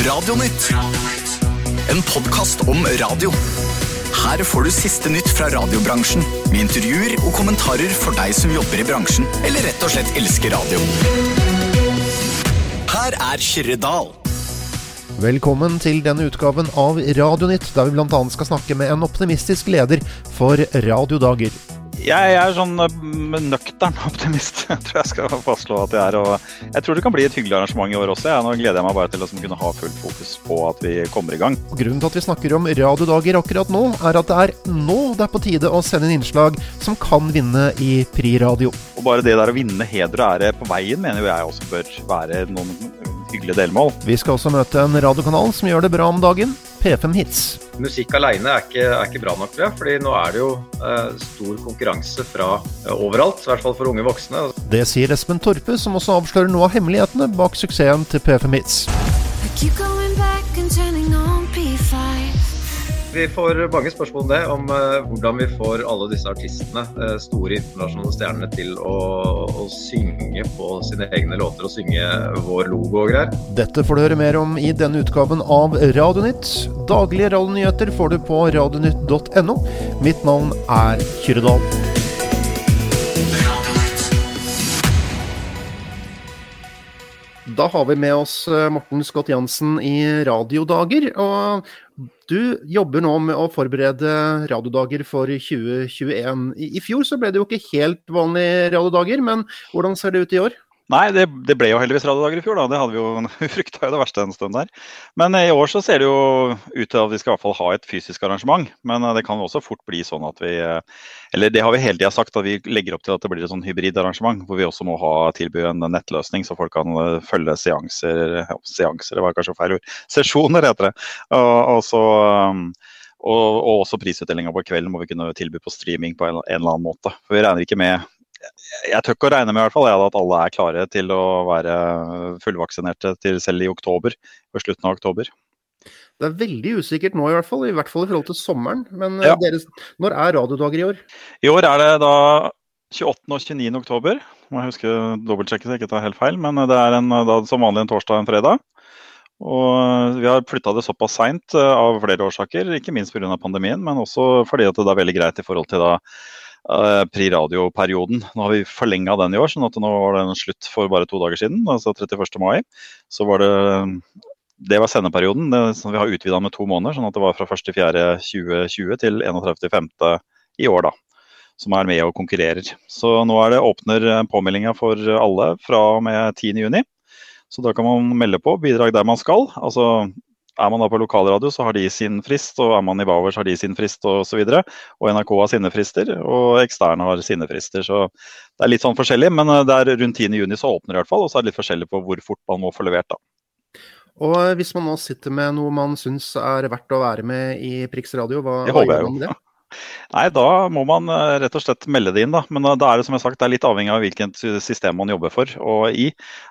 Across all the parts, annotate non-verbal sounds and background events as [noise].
Radionytt. En podkast om radio. Her får du siste nytt fra radiobransjen, med intervjuer og kommentarer for deg som jobber i bransjen, eller rett og slett elsker radio. Her er Kyrre Dahl. Velkommen til denne utgaven av Radionytt, der vi bl.a. skal snakke med en optimistisk leder for Radiodager. Jeg er sånn eh, nøktern optimist, jeg [laughs] tror jeg skal fastslå at jeg er. Og jeg tror det kan bli et hyggelig arrangement i år også. Ja. Nå gleder jeg meg bare til å kunne ha fullt fokus på at vi kommer i gang. Grunnen til at vi snakker om radiodager akkurat nå, er at det er nå det er på tide å sende inn innslag som kan vinne i Pri Radio. Og bare det der å vinne heder og ære på veien mener jo jeg også bør være noen hyggelige delmål. Vi skal også møte en radiokanal som gjør det bra om dagen, P5 Hits. Musikk alene er ikke, er ikke bra nok, for fordi nå er det jo eh, stor konkurranse fra eh, overalt. I hvert fall for unge voksne. Det sier Espen Torpe, som også avslører noe av hemmelighetene bak suksessen til P5 Hits. Vi får mange spørsmål om det, om eh, hvordan vi får alle disse artistene, eh, store internasjonale stjernene, til å, å synge på sine egne låter og synge vår logo og greier. Dette får du høre mer om i denne utgaven av Radionytt. Daglige radionyheter får du på radionytt.no. Mitt navn er Kyrre Dahl. Da har vi med oss eh, Morten Skott Jansen i Radiodager. Og du jobber nå med å forberede radiodager for 2021. I, I fjor så ble det jo ikke helt vanlige radiodager, men hvordan ser det ut i år? Nei, det, det ble jo heldigvis radiodager i fjor, da. Det hadde vi jo, [laughs] frykta jo det verste en stund der. Men eh, i år så ser det jo ut til at vi skal i hvert fall ha et fysisk arrangement. Men eh, det kan også fort bli sånn at vi eh, Eller det har vi hele tida sagt, at vi legger opp til at det blir et sånn hybridarrangement. Hvor vi også må ha tilby en nettløsning, så folk kan følge seanser Seanser, det var kanskje feil ord. [laughs] Sesjoner, heter det. Og, og så og, og, også prisutdelinga på kvelden må vi kunne tilby på streaming på en, en eller annen måte. For vi regner ikke med jeg tør ikke å regne med i hvert fall, jeg, at alle er klare til å være fullvaksinerte til selv i oktober, ved slutten av oktober. Det er veldig usikkert nå, i hvert fall, i hvert fall i forhold til sommeren. Men eh, Ja. deres, når er radiodager i år? I år er det da 28. og 29. oktober. Må jeg huske dobbeltsjekke så jeg ikke tar helt feil. Men det er en, da, som vanlig en torsdag og en fredag. Og vi har flytta det såpass seint eh, av flere årsaker, ikke minst pga. pandemien, men også fordi at det er veldig greit i forhold til da eh, Pri Radio-perioden. Nå har vi forlenga den i år, sånn at nå var den slutt for bare to dager siden, altså 31. mai. Så var det det var sendeperioden. Det, vi har utvida med to måneder, sånn at det var fra 1.4.2020 til 31.5. i år, da. Som er med og konkurrerer. Så nå er det åpner påmeldinga for alle fra og med 10.6. Så da kan man melde på bidrag der man skal. Altså er man da på lokalradio, så har de sin frist, og er man i Bauer, så har de sin frist osv. Og, så og NRK har sine frister, og eksterne har sine frister. Så det er litt sånn forskjellig, men eh, det er rundt 10.6 så åpner det i hvert fall. Og så er det litt forskjellig på hvor fort man må få levert, da. Og eh, hvis man nå sitter med noe man syns er verdt å være med i Prix Radio, hva, gjør man med det? Nei, da må man eh, rett og slett melde det inn, da. Men eh, da er det som jeg sagt, det er litt avhengig av hvilket system man jobber for og i.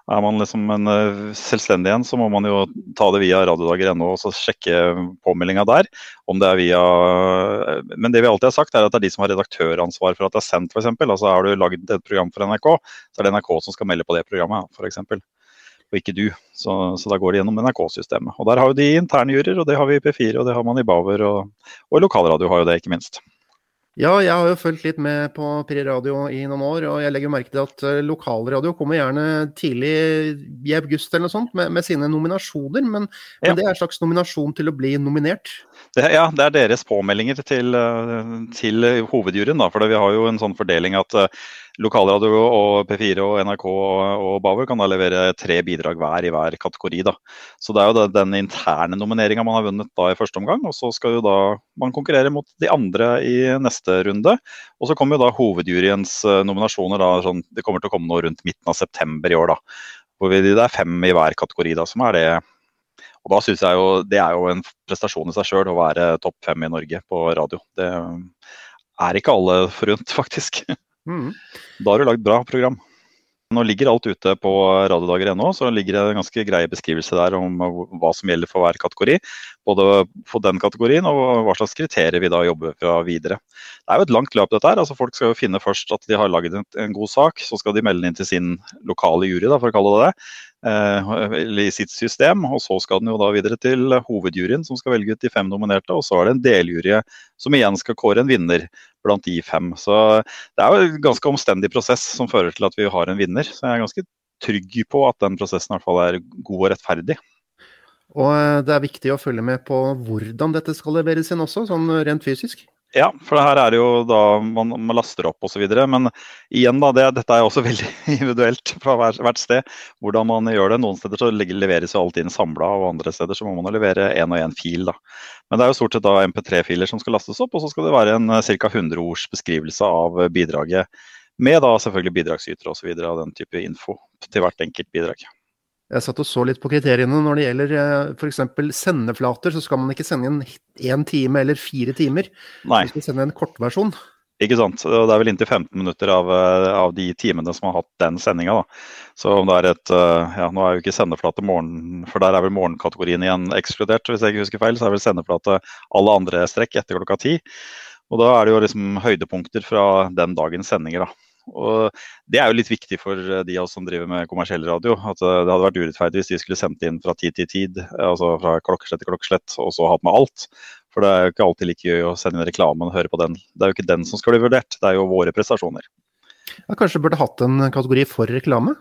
Er man liksom en eh, selvstendig en, så må man jo ta det via radiodager.no og så sjekke påmeldinga der. Om det er via Men det vi alltid har sagt, er at det er de som har redaktøransvar for at det er sendt, f.eks. Altså har du lagd et program for NRK, så er det NRK som skal melde på det programmet, f.eks. Og ikke du. Så, så da går det gjennom NRK-systemet. Og Der har jo de interne juryer, og det har vi i P4, og det har man i Bauer. Og, og lokalradio har jo det, ikke minst. Ja, jeg har jo fulgt litt med på Pri Radio i noen år, og jeg legger merke til at eh, lokalradio kommer gjerne tidlig i august eller noe sånt med, med sine nominasjoner, men, Ja. men det er en slags nominasjon til å bli nominert. Det, ja, det er deres påmeldinger til, eh, til hovedjuryen. Da, for vi har jo en sånn fordeling at eh, lokalradio og P4 og NRK og, og Bauer kan da levere tre bidrag hver i hver kategori. Da. Så det er jo den interne nomineringa man har vunnet da i første omgang, og så skal jo da man konkurrere mot de andre i neste runde. Og så kommer jo da hovedjuryens eh, nominasjoner, da, sånn, det kommer til å komme noe rundt midten av september i år. da. Hvor vi, det er fem i hver kategori, da, som er det og da synes jeg jo Det er jo en prestasjon i seg sjøl å være topp fem i Norge på radio. Det er ikke alle forunt, [laughs] faktisk. Mm. Da har du lagd bra program. Nå ligger alt ute på radiodager.no, så ligger det en ganske greie beskrivelse der om hva som gjelder for hver kategori. Både for den kategorien og hva slags kriterier vi da jobber fra videre. Det er jo et langt løp dette her. altså Folk skal jo finne først at de har laget en, god sak, så skal de melde inn til sin lokale jury, da, for å kalle det det. Eh, i sitt system. Og så skal den jo da videre til hovedjuryen, som skal velge ut de fem nominerte. Og så er det en deljury som igjen skal kåre en vinner blant de fem. Så det er jo en ganske omstendig prosess som fører til at vi har en vinner. Så jeg er ganske trygg på at den prosessen i hvert fall er god og rettferdig. Og eh, det er viktig å følge med på hvordan dette skal leveres inn også, sånn rent fysisk. Ja, for det her er jo da man, man laster opp osv. Men igjen, da, det, dette er også [laughs] veldig individuelt fra hver, hvert sted. Hvordan man gjør det. Noen steder så leveres jo alt inn samla, og andre steder så må man levere én og én fil. da. Men det er jo stort sett da MP3-filer som skal lastes opp, og så skal det være en ca. 100 ords beskrivelse av bidraget. Med da selvfølgelig bidragsytere osv. av den type info til hvert enkelt bidrag. Jeg satt og så litt på kriteriene når det gjelder eh, f.eks. sendeflater. Så skal man ikke sende inn én time eller fire timer. Nei. Man skal sende en kortversjon. Ikke sant. Og det er vel inntil 15 minutter av, eh, av de timene som har hatt den sendinga. Så om det er et eh, Ja, nå er jo ikke sendeflate morgen, for der er vel morgenkategorien igjen ekskludert, hvis jeg ikke husker feil. Så er vel sendeflate alle andre strekk etter klokka ti. Og da er det jo liksom høydepunkter fra den dagens sendinger, da. Og Det er jo litt viktig for eh, de av oss som driver med kommersiell radio. at eh, Det hadde vært urettferdig hvis de skulle sendt inn fra tid til tid, altså fra klokkeslett til klokkeslett, og så hatt med alt. For det er jo ikke alltid like gøy å sende inn reklamen og høre på den. Det er jo ikke den som skal bli vurdert, det er jo våre prestasjoner. Ja, kanskje burde hatt en kategori for reklame?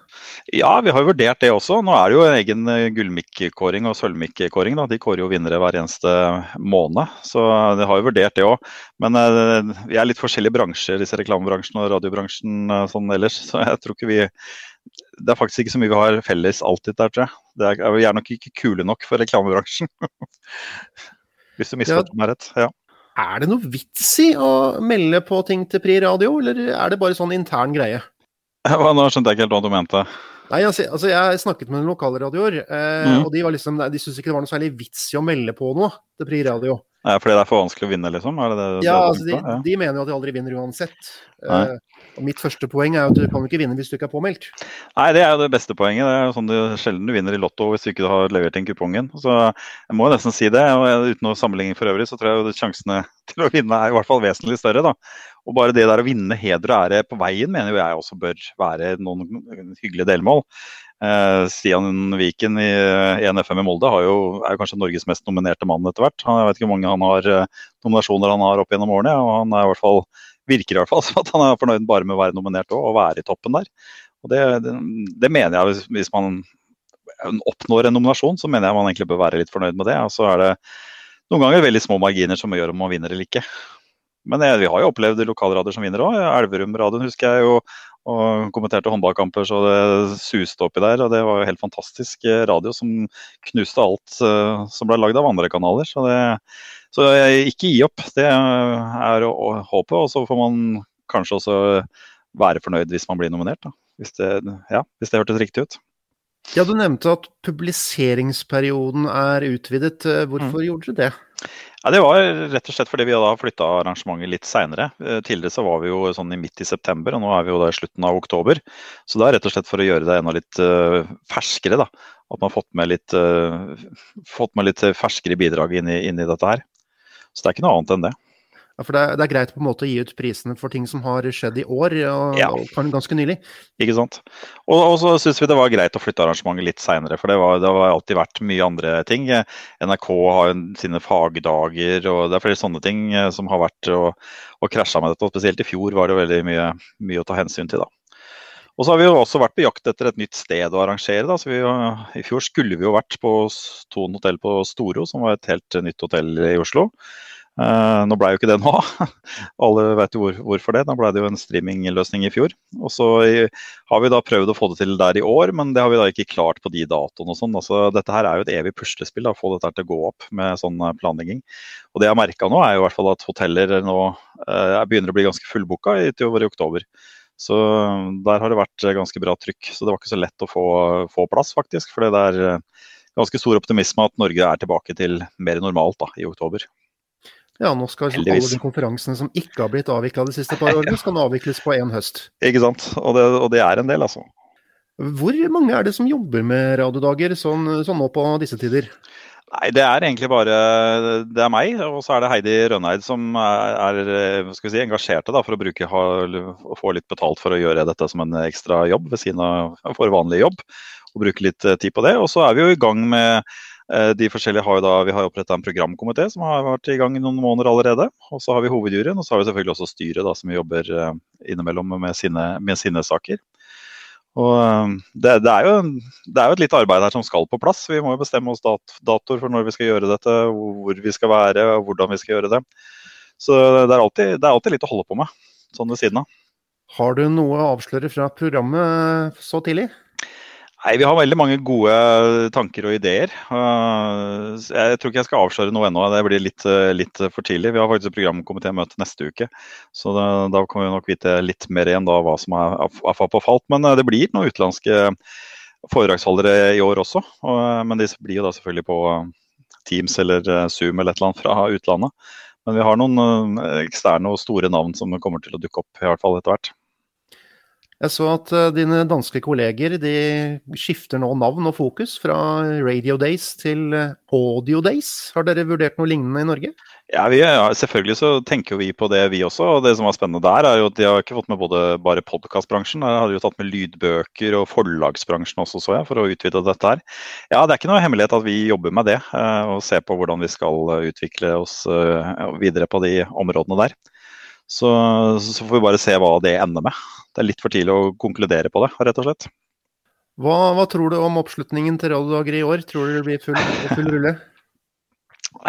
Ja, vi har jo vurdert det også. Nå er det jo en egen eh, gullmikk-kåring og sølvmikk-kåring. De kårer jo vinnere hver eneste måned, så de har jo vurdert det òg. Men uh, vi er litt forskjellige bransjer, disse reklamebransjen og radiobransjen uh, sånn ellers. Så jeg tror ikke vi Det er faktisk ikke så mye vi har felles alltid der, tror jeg. Det er, vi er nok ikke kule nok for reklamebransjen. [laughs] Hvis du misforstår ja. meg rett. ja. Er det noe vits i å melde på ting til Pri radio, eller er det bare sånn intern greie? Nå skjønte jeg ikke helt hva du mente. Nei, altså, altså Jeg snakket med lokalradioer, eh, mm. og de var liksom, de syntes ikke det var noe særlig vits i å melde på noe til Pri radio. Fordi det er for vanskelig å vinne, liksom? Det det, ja, altså, de, ja, de, mener jo at de aldri vinner uansett. Uh, og mitt første poeng er at du kan ikke vinne hvis du ikke er påmeldt. Nei, det er jo det beste poenget. Det er jo sånn du sjelden du vinner i Lotto hvis du ikke har levert inn kupongen. Så jeg må nesten si det. og Uten noe sammenligning for øvrig, så tror jeg sjansene [laughs] til å vinne er i hvert fall vesentlig større. da. Og bare det der å vinne heder og ære på veien mener jo jeg også bør være noen hyggelige delmål. Eh, Stian Viken i 1FM i Molde jo, er jo kanskje Norges mest nominerte mann etter hvert. Jeg vet ikke hvor mange han har, eh, nominasjoner han har opp gjennom årene. og Han er i hvert fall, virker i hvert fall [laughs] som at han er fornøyd bare med å være nominert og, og være i toppen der. Og det, det, det mener jeg hvis, hvis, man oppnår en nominasjon, så mener jeg man egentlig bør være litt fornøyd med det. Og så er det noen ganger veldig små marginer som gjør om man vinner eller ikke. Men jeg, vi har jo opplevd lokalradioer som vinner òg. Elverum-radioen husker jeg jo og kommenterte håndballkamper så det suste oppi der. Og det var jo helt fantastisk eh, radio som knuste alt uh, som ble lagd av andre kanaler. Så, det, så ikke gi opp. Det er håpet. Og så får man kanskje også være fornøyd hvis man blir nominert. Da. Hvis det, ja, hvis det hørtes riktig ut. Ja, Du nevnte at publiseringsperioden er utvidet. Eh, hvorfor mm. gjorde dere det? Ja, Det var rett og slett fordi vi da flytta arrangementet litt seinere. Eh, tidligere så var vi jo sånn i midt i september, og nå er vi jo da i slutten av oktober. Så det er rett og slett for å gjøre det enda litt uh, ferskere. da. At man har fått med litt, uh, fått med litt ferskere bidrag inn i, inn i dette her. Så det er ikke noe annet enn det. Ja, for det er, det er, greit på en måte å gi ut prisene for ting som har skjedd i år, og, ja. og ganske nylig. Ikke sant. Og, og så syns vi det var greit å flytte arrangementet litt seinere, for det, var, det har alltid vært mye andre ting. NRK har sine fagdager, og det er flere sånne ting eh, som har vært og, og krasja med dette. og Spesielt i fjor var det veldig mye, mye å ta hensyn til. da. Og så har vi jo også vært på jakt etter et nytt sted å arrangere. Da. Så vi, I fjor skulle vi jo vært på Thon hotell på Storo, som var et helt nytt hotell i Oslo. Uh, nå ble jo ikke det nå, [laughs] alle vet jo hvor, hvorfor det. Da ble det jo en streamingløsning i fjor. Og så har vi da prøvd å få det til der i år, men det har vi da ikke klart på de datoene og sånn. Altså, dette her er jo et evig puslespill, å få dette til å gå opp med sånn eh, planlegging. Og det jeg har merka nå, er jo i hvert fall at hoteller nå eh, begynner å bli ganske fullbooka utover i oktober. Så der har det vært ganske bra trykk. Så det var ikke så lett å få, få plass, faktisk. For det er ganske stor optimisme at Norge er tilbake til mer normalt da, i oktober. Ja, nå skal alle de konferansene som ikke har blitt avvikla de siste par årene, skal nå avvikles på én høst. Ikke sant. Og det, og det, er en del, altså. Hvor mange er det som jobber med radiodager sånn, sånn nå på disse tider? Nei, Det er egentlig bare det er meg, og så er det Heidi Rønneid som er, er si, engasjerte da, for å bruke, ha, få litt betalt for å gjøre dette som en ekstra jobb ved siden av vår vanlige jobb. og bruke litt eh, tid på det. Og så er vi jo i gang med de forskjellige har jo da, Vi har oppretta en programkomité som har vært i gang i noen måneder allerede. Og så har vi hovedjuryen, og så har vi selvfølgelig også styret da, som jobber eh, innimellom med sine, med sine saker. Og det, det, er jo, det, er jo, et litt arbeid her som skal på plass. Vi må jo bestemme oss dat datoer for når vi skal gjøre dette, hvor vi skal være og hvordan vi skal gjøre det. Så det er alltid, det er alltid litt å holde på med, sånn ved siden av. Har du noe å avsløre fra programmet så tidlig? Nei, Vi har veldig mange gode tanker og ideer. Uh, jeg tror ikke jeg skal avsløre noe ennå, det blir litt, uh, litt for tidlig. Vi har faktisk programkomitémøte neste uke, så da, da kan vi nok vite litt mer igjen da hva som er, på falt. Men uh, det blir noen utenlandske foredragsholdere i år også. Men de blir jo da selvfølgelig på Teams eller Zoom eller et eller annet fra utlandet. Men vi har noen eksterne og store navn som kommer til å dukke opp, i hvert fall etter hvert. Jeg så at uh, dine danske kolleger de skifter nå navn og fokus fra Radio Days til uh, Audio Days. Har dere vurdert noe lignende i Norge? Ja, vi, ja, Selvfølgelig så tenker vi på det, vi også. og Det som var spennende der, er jo at de har ikke fått med både bare podkastbransjen. De hadde jo tatt med lydbøker og forlagsbransjen også, så jeg, for å utvide dette her. Ja, Det er ikke noe hemmelighet at vi jobber med det, uh, og ser på hvordan vi skal utvikle oss videre på de områdene der. Så, så, får vi bare se hva det ender med. Det er litt for tidlig å konkludere på det, rett og slett. Hva, hva tror du om oppslutningen til Radiodager i år? Tror du det blir full, full rulle?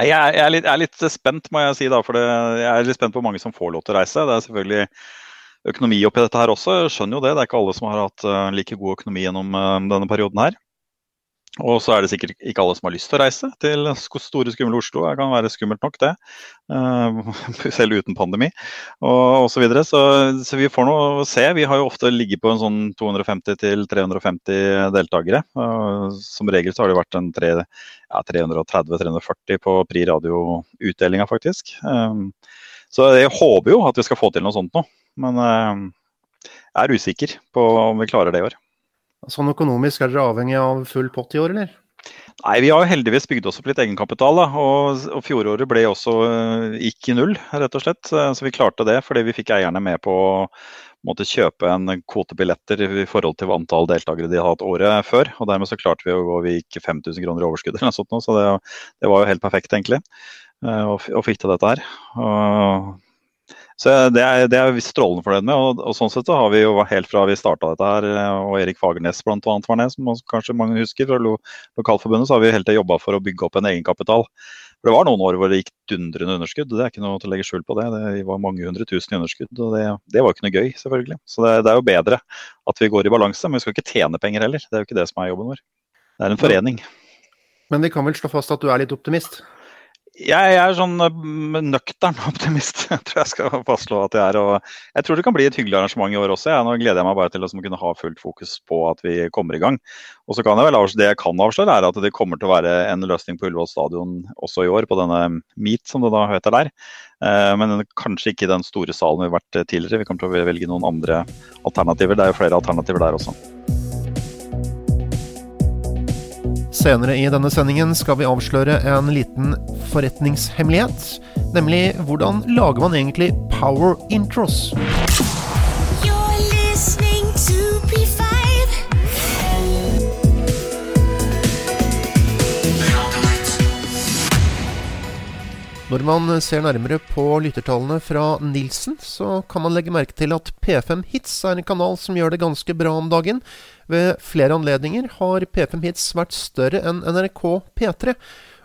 Jeg er, jeg, er litt, jeg er, litt, spent, må jeg si. da, for det, Jeg er litt spent på hvor mange som får lov til å reise. Det er selvfølgelig økonomi oppi dette her også. Jeg skjønner jo det. Det er ikke alle som har hatt uh, like god økonomi gjennom uh, denne perioden her. Og så er det sikkert ikke alle som har lyst til å reise til store, skumle Oslo. Det kan være skummelt nok, det. Eh, [laughs] selv uten pandemi og osv. Så, videre. så Så vi får nå se. Vi har jo ofte ligget på en sånn 250 350 deltakere. Som regel så har det vært en ja, 330-340 på Pri radio-utdelinga, faktisk. Eh, så jeg håper jo at vi skal få til noe sånt nå. Men eh, jeg er usikker på om vi klarer det i år. Sånn økonomisk, er dere avhengig av full pott i år, eller? Nei, Vi har heldigvis bygd oss opp litt egenkapital. da, og, og Fjoråret ble også uh, gikk i null, rett og slett. Så vi klarte det fordi vi fikk eierne med på å måtte kjøpe en kvotebilletter i forhold til antall deltakere de hadde hatt året før. og Dermed så klarte vi å gå vi gikk 5000 kroner i overskudd, eller noe sånt, så det, det, var jo helt perfekt, egentlig. og, å fikk til dette her. Og så Det er, det er vi strålende fornøyd med. og, og, sånn sett så har vi jo helt fra vi starta dette her, og Erik Fagernes annet var ned, som kanskje mange husker fra lo, Lokalforbundet, så har vi hele tida jobba for å bygge opp en egenkapital. For Det var noen år hvor det gikk dundrende underskudd. Det er ikke noe til å legge skjul på det. Det var mange hundre tusen i underskudd. og Det, det var jo ikke noe gøy, selvfølgelig. Så det, det, er jo bedre at vi går i balanse. Men vi skal ikke tjene penger heller. Det er jo ikke det som er jobben vår. Det er en forening. Men vi kan vel slå fast at du er litt optimist? Jeg er sånn eh, nøktern optimist, jeg [laughs] tror jeg skal fastslå at jeg er. Og jeg tror det kan bli et hyggelig arrangement i år også. Ja. nå gleder jeg meg bare til å kunne ha fullt fokus på at vi kommer i gang. Og så kan jeg vel Det jeg kan avsløre, er at det kommer til å være en løsning på Ullevål stadion også i år, på denne Meet, som det da heter der. Eh, men kanskje ikke i den store salen vi har vært tidligere. Vi kommer til å velge noen andre alternativer. Det er jo flere alternativer der også. Senere i denne sendingen skal vi avsløre en liten forretningshemmelighet. Nemlig hvordan lager man egentlig power intros? Når man ser nærmere på lyttertallene fra Nilsen, så kan man legge merke til at P5 Hits er en kanal som gjør det ganske bra om dagen. Ved flere anledninger har P5 Hits vært større enn NRK P3.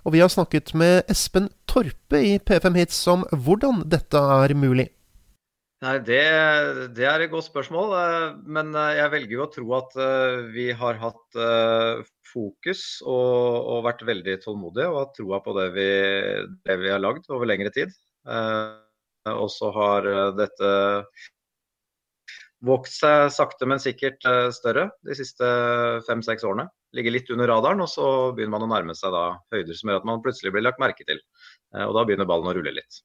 Og vi har snakket med Espen Torpe i P5 Hits om hvordan dette er mulig. Nei, det, det, er et godt spørsmål. Eh, men eh, jeg velger jo å tro at eh, vi har hatt fokus og, og vært veldig tålmodige og hatt troa på det vi, det vi, har lagd over lengre tid. Og så har dette vokst seg sakte, men sikkert større de siste fem-seks årene. Ligger litt under radaren, og så begynner man å nærme seg da høyder som gjør at man plutselig blir lagt merke til. Og da begynner ballen å rulle litt.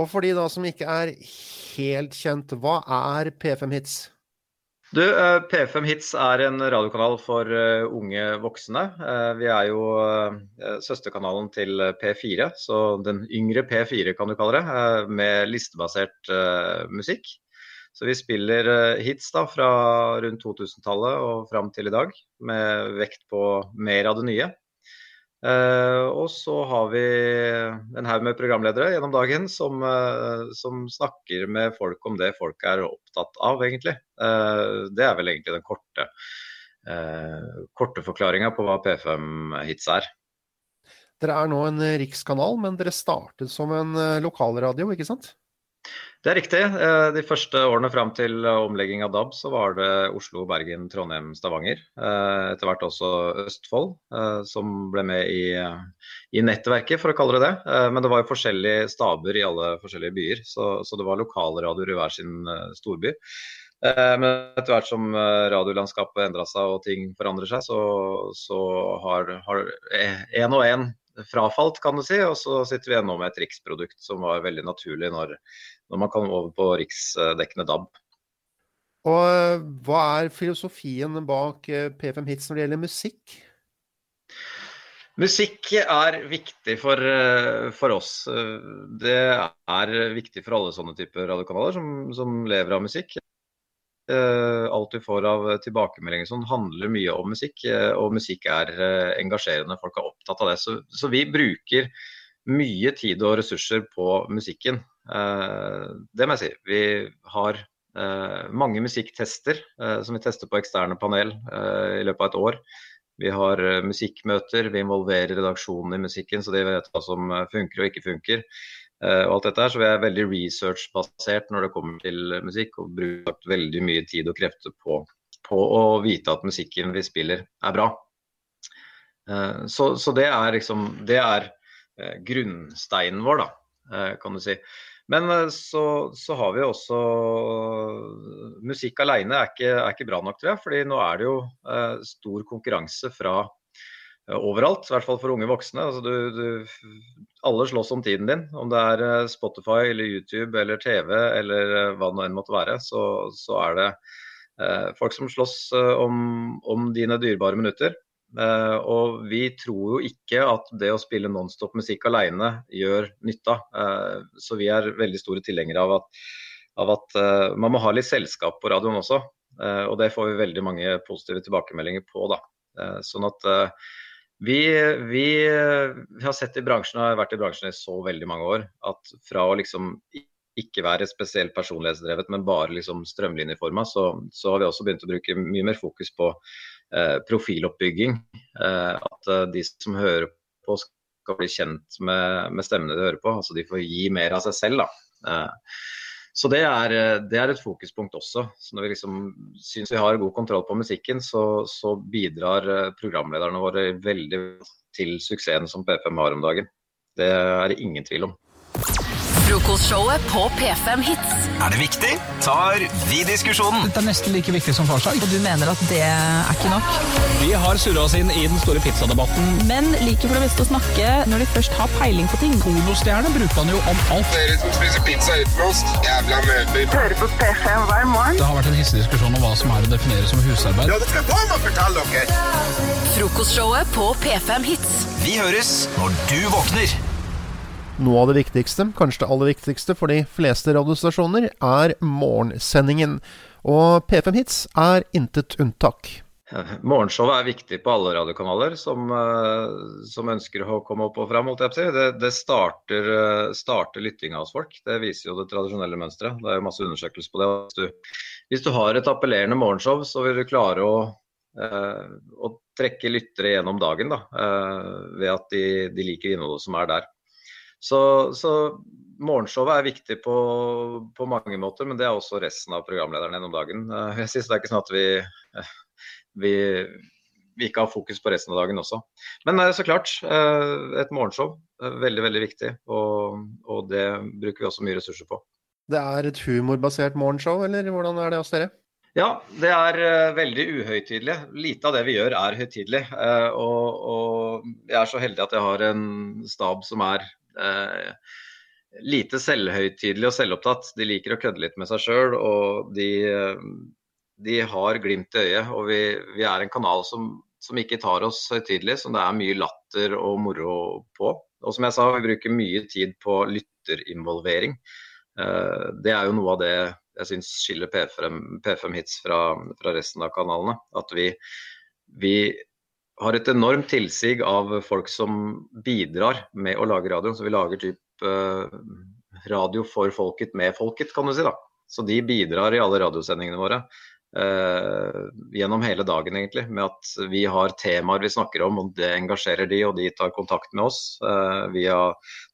Og for de da som ikke er helt kjent, hva er P5 Hits? Du, eh, P5 Hits er en radiokanal for eh, unge voksne. Eh, vi er jo søsterkanalen til P4, så den yngre P4 kan du kalle det, med listebasert musikk. Så vi spiller hits da fra rundt 2000-tallet og fram til i dag, med vekt på mer av det nye. Eh, og så har vi en haug med programledere gjennom dagen som, eh, som, snakker med folk om det folk er opptatt av, egentlig. Eh, det er vel egentlig den korte, uh, korte forklaringa på hva P5-hits er. Dere er nå en rikskanal, men dere startet som en lokalradio, ikke sant? Det er riktig. Eh, de første årene fram til eh, omlegging av DAB, så var det Oslo, Bergen, Trondheim, Stavanger. Eh, etter hvert også Østfold, som ble med i, i, nettverket, for å kalle det det. Men det var jo forskjellige staber i alle forskjellige byer, så, så det var lokalradioer i hver sin storby. Men etter hvert som radiolandskapet endra seg og ting forandrer seg, så, så har én og én frafalt, kan du si. Og så sitter vi igjen nå med et riksprodukt som var veldig naturlig når, når man kom over på riksdekkende DAB. Og eh, hva er filosofien bak eh, P5 Hits når det gjelder musikk? Musikk er viktig for, eh, for, oss. Det er viktig for alle sånne typer radiokanaler som, som lever av musikk. Alt vi får av tilbakemeldinger sånn, handler mye om musikk, og musikk er engasjerende. Folk er opptatt av det. Så, så vi bruker mye tid og ressurser på musikken. Eh, det må jeg si. Vi har eh, mange musikktester eh, som vi tester på eksterne panel i løpet av et år. Vi har musikkmøter, vi involverer redaksjonen i musikken, så de vet hva som funker og ikke funker. Og alt dette her, Så vi er veldig research-basert når det kommer til musikk, og bruker veldig mye tid og krefter på, på å vite at musikken vi spiller er bra. Så, så det er liksom Det er grunnsteinen vår, da, kan du si. Men eh, så, så, har vi også Musikk alene er ikke, er ikke bra nok, tror jeg. fordi nå er det jo eh, stor konkurranse fra eh, overalt. I hvert fall for unge voksne. Altså, du, du, alle slåss om tiden din. Om det er eh, Spotify eller YouTube eller TV eller eh, hva det nå enn måtte være, så, så er det eh, folk som slåss om, om dine dyrebare minutter. Eh, og vi tror jo ikke at det å spille nonstop musikk alene gjør nytta. Eh, så vi er veldig store tilhengere av at, av at man må ha litt selskap på radioen også. og det får vi veldig mange positive tilbakemeldinger på. da. sånn at vi, vi, har sett i bransjen, har vært i bransjen i så veldig mange år, at fra å liksom ikke være spesielt personlighetsdrevet, men bare liksom strømlinjeforma, så, så har vi også begynt å bruke mye mer fokus på Eh, profiloppbygging. Eh, at eh, de som hører på skal bli kjent med, med, stemmene de hører på. altså De får gi mer av seg selv. da. Så det er, det er, et fokuspunkt også. Så når vi liksom syns vi har god kontroll på musikken, så, så bidrar programlederne våre veldig til suksessen som P5 har om dagen. Det er det ingen tvil om. Frokostshowet på P5 Hits. Er det viktig? Tar vi diskusjonen? Dette er nesten like viktig som farsdag. Og du mener at det er ikke nok? Vi har surra oss inn i den store pizzadebatten. Men liker for det beste å snakke når de først har peiling på ting. Pornostjerne bruker man jo om alt. Dere som spiser pizza uten ost, jævla møter. Hører på P5 hver morgen. Det har vært en hissig diskusjon om hva som er å definere som husarbeid. Ja, det skal jeg fortelle dere! Frokostshowet på P5 Hits. Vi høres når du våkner. Noe av det viktigste, kanskje det aller viktigste for de fleste radiostasjoner, er morgensendingen. Og P5 Hits er intet unntak. [laughs] Morgenshowet er viktig på alle radiokanaler som, eh, som ønsker å komme opp og fram. Det, det starter, eh, starter lyttinga hos folk. Det viser jo det tradisjonelle mønsteret. Det er jo masse undersøkelser på det. Hvis du, hvis du har et appellerende morgenshow, så vil du klare å, eh, å trekke lyttere gjennom dagen da, ved at de, de liker innholdet som er der. Så, så morgenshowet er viktig på, på, mange måter, men det er også resten av programlederne gjennom dagen. Eh, jeg synes Det er ikke sånn at vi, vi, vi, ikke har fokus på resten av dagen også. Men eh, så klart, eh, et morgenshow er veldig veldig viktig, og, og det bruker vi også mye ressurser på. Det er et humorbasert morgenshow, eller hvordan er det hos dere? Ja, det er veldig uhøytidelig. Lite av det vi gjør er høytidelig. Og, og, jeg er så heldig at jeg har en stab som er eh, lite selvhøytidelig og selvopptatt. De liker å kødde litt med seg sjøl, og de, de, har glimt i øyet. Og vi, vi er en kanal som, som, ikke tar oss høytidelig, som det er mye latter og moro på. Og som jeg sa, vi bruker mye tid på lytterinvolvering. Eh, det er jo noe av det jeg syns skiller P5, P5 Hits fra, fra, resten av kanalene. At vi, vi har et enormt tilsig av folk som bidrar med å lage radio. Så vi lager typ eh, radio for folket med folket, kan du si. da. Så de bidrar i alle radiosendingene våre. Eh, gjennom hele dagen, egentlig. Med at vi har temaer vi snakker om, og det engasjerer de, og de tar kontakt med oss eh, via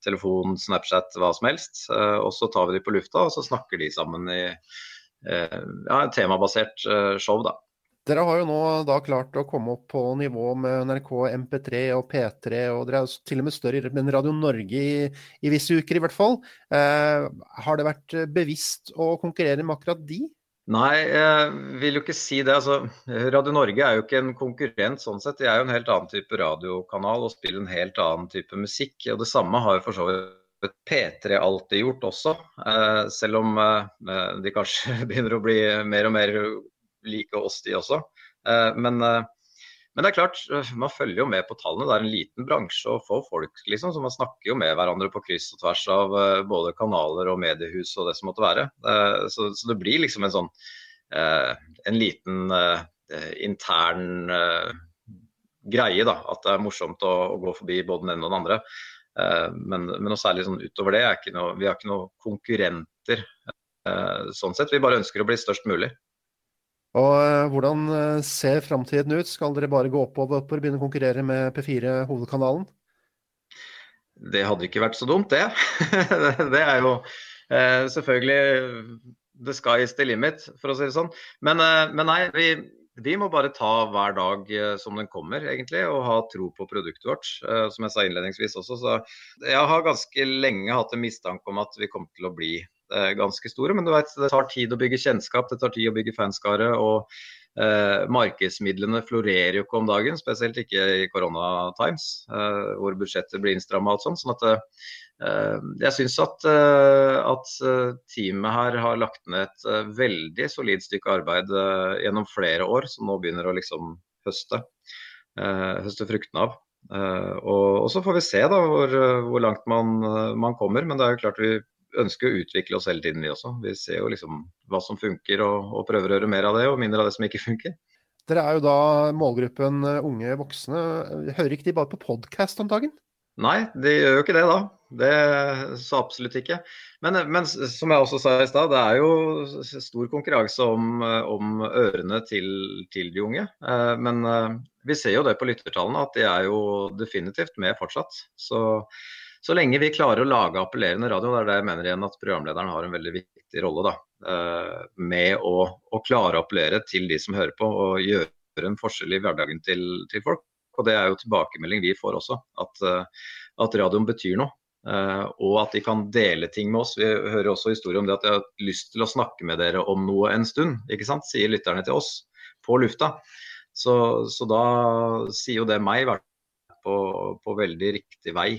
telefon, Snapchat, hva som helst. Uh, og så tar vi de på lufta, og så snakker de sammen i ja, et temabasert show, da. Dere har jo nå da klart å komme opp på nivå med NRK MP3 og P3, og dere er til og med større enn Radio Norge i, i, visse uker, i hvert fall. Eh, har det vært bevisst å konkurrere med akkurat de? Nei, jeg vil jo ikke si det. Altså, Radio Norge er jo ikke en konkurrent sånn sett. De er jo en helt annen type radiokanal og spiller en helt annen type musikk. Og det samme har jo for så vidt P3 alltid gjort også. Eh, selv om eh, de kanskje [laughs] begynner å bli mer og mer like oss, de også. Eh, men, eh, men, det er klart, man følger jo med på tallene. Det er en liten bransje og få folk, liksom. Så man snakker jo med hverandre på kryss og tvers av eh, både kanaler og mediehus og det som måtte være. Så, så det blir liksom en sånn en liten intern greie, da. At det er morsomt å, å gå forbi både den ene og den andre. Men, men noe særlig sånn utover det, er noe, vi har ikke noen konkurrenter sånn sett. Vi bare ønsker å bli størst mulig. Og eh, Hvordan eh, ser framtiden ut? Skal dere bare gå oppover og begynne å konkurrere med P4 hovedkanalen? Det hadde ikke vært så dumt, det. [laughs] det er jo eh, selvfølgelig the sky is the limit, for å si det sånn. Men, men nei, vi, vi, må bare ta hver dag som den kommer, egentlig, og ha tro på produktet vårt. Som jeg sa innledningsvis også. Så jeg har ganske lenge hatt en mistanke om at vi kommer til å bli ganske store. Men du vet, det tar tid å bygge kjennskap, det tar tid å bygge fanskare. og eh, Markedsmidlene florerer jo ikke om dagen, spesielt ikke i koronatimes, eh, hvor budsjettet blir innstramma. sånt sånn at eh, jeg syns at, eh, at, teamet her har lagt ned et veldig solid stykke arbeid gjennom flere år, som nå begynner å liksom høste, høste fruktene av. Og, og, så får vi se da hvor, hvor langt man, man, kommer. Men det er jo klart vi ønsker å utvikle oss hele tiden, vi også. Vi ser jo liksom hva som funker og, og prøver å gjøre mer av det, og mindre av det som ikke funker. Dere er jo da målgruppen eh, unge voksne. Hører ikke de bare på podkast om dagen? Nei, de gjør jo ikke det da. Det så absolutt ikke. Men, men som jeg også sa i stad, det er jo stor konkurranse om, om ørene til, til, de unge. Eh, men eh, vi ser jo det på lyttertallene at de er jo definitivt med fortsatt. Så så lenge vi klarer å lage appellerende radio, det er det jeg mener igjen at programlederen har en veldig viktig rolle da, eh, med å, å klare å appellere til de som hører på og gjøre en forskjell i hverdagen til, til folk. Og Det er jo tilbakemelding vi får også, at, eh, at radioen betyr noe. Uh, og at de kan dele ting med oss. Vi hører også historier om det at de har lyst til å snakke med dere om noe en stund. ikke sant? Sier lytterne til oss på lufta. Så, så da sier jo det meg på, på veldig riktig vei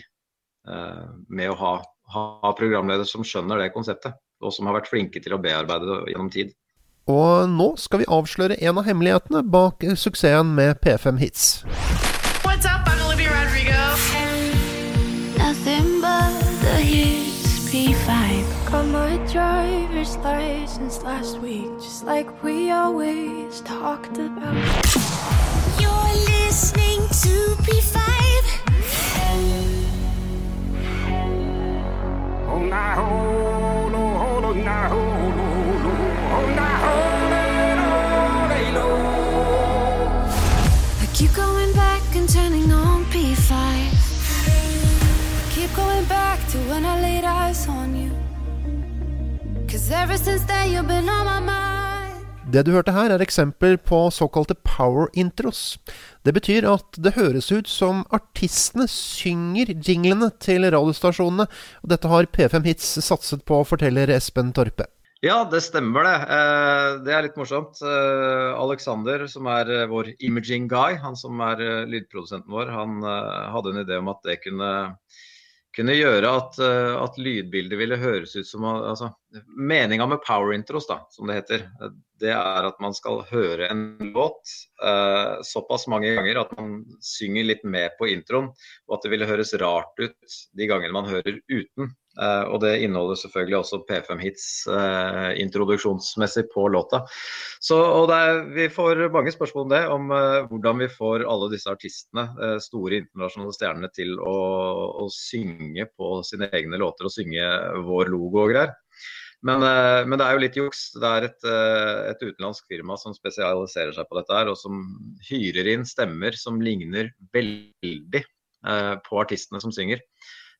med å ha, ha programledere som skjønner det konseptet, og som har vært flinke til å bearbeide det gjennom tid. Og nå skal vi avsløre en av hemmelighetene bak suksessen med P5 Hits. What's up? I'm Olivia Rodrigo. Nothing but the hits P5. Got my driver's license last week, just like we always talked about. You're listening to P5. I keep going back and turning on P5. I keep going back to when I laid eyes on you. Cause ever since then you've been on my mind. Det du hørte her, er eksempel på såkalte power intros. Det betyr at det høres ut som artistene synger jinglene til radiostasjonene. Og dette har P5 Hits satset på, forteller Espen Torpe. Ja, det stemmer det. Eh, det er litt morsomt. Eh, Alexander, som er eh, vår imaging guy, han som er lydprodusenten vår, han hadde en idé om at det kunne kunne gjøre at, eh, at lydbildet ville høres ut som altså, Meninga med power intros, da, som det heter, det er at man skal høre en låt eh, såpass mange ganger at man synger litt med på introen, og at det ville høres rart ut de gangene man hører uten. Eh, og det inneholder selvfølgelig også P5 Hits uh, introduksjonsmessig på låta. Så, er, vi får mange spørsmål om det, om uh, hvordan vi får alle disse artistene, eh, store internasjonale stjernene, til å, å synge på sine egne låter og synge vår logo og greier. Men, eh, men, det er jo litt juks. Det er et, eh, et, utenlandsk firma som spesialiserer seg på dette her, og som hyrer inn stemmer som ligner veldig eh, på artistene som synger.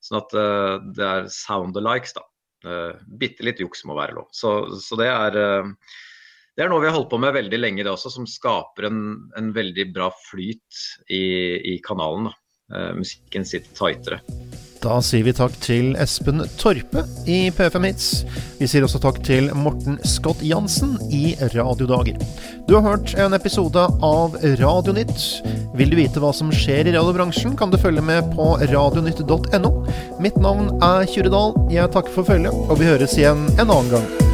Sånn at uh, det er sound-alikes, da. Uh, Bitte litt juks må være lov. Så, så det, er, uh, det er noe vi har holdt på med veldig lenge, det også, som skaper en, en veldig bra flyt i, i kanalen. da. Musikken sitt tightere. Da sier vi takk til Espen Torpe i P5 Hits. Vi sier også takk til Morten Scott Jansen i Radiodager. Du har hørt en episode av Radionytt. Vil du vite hva som skjer i radiobransjen, kan du følge med på radionytt.no. Mitt navn er Dahl. Jeg takker for følget, og vi høres igjen en annen gang.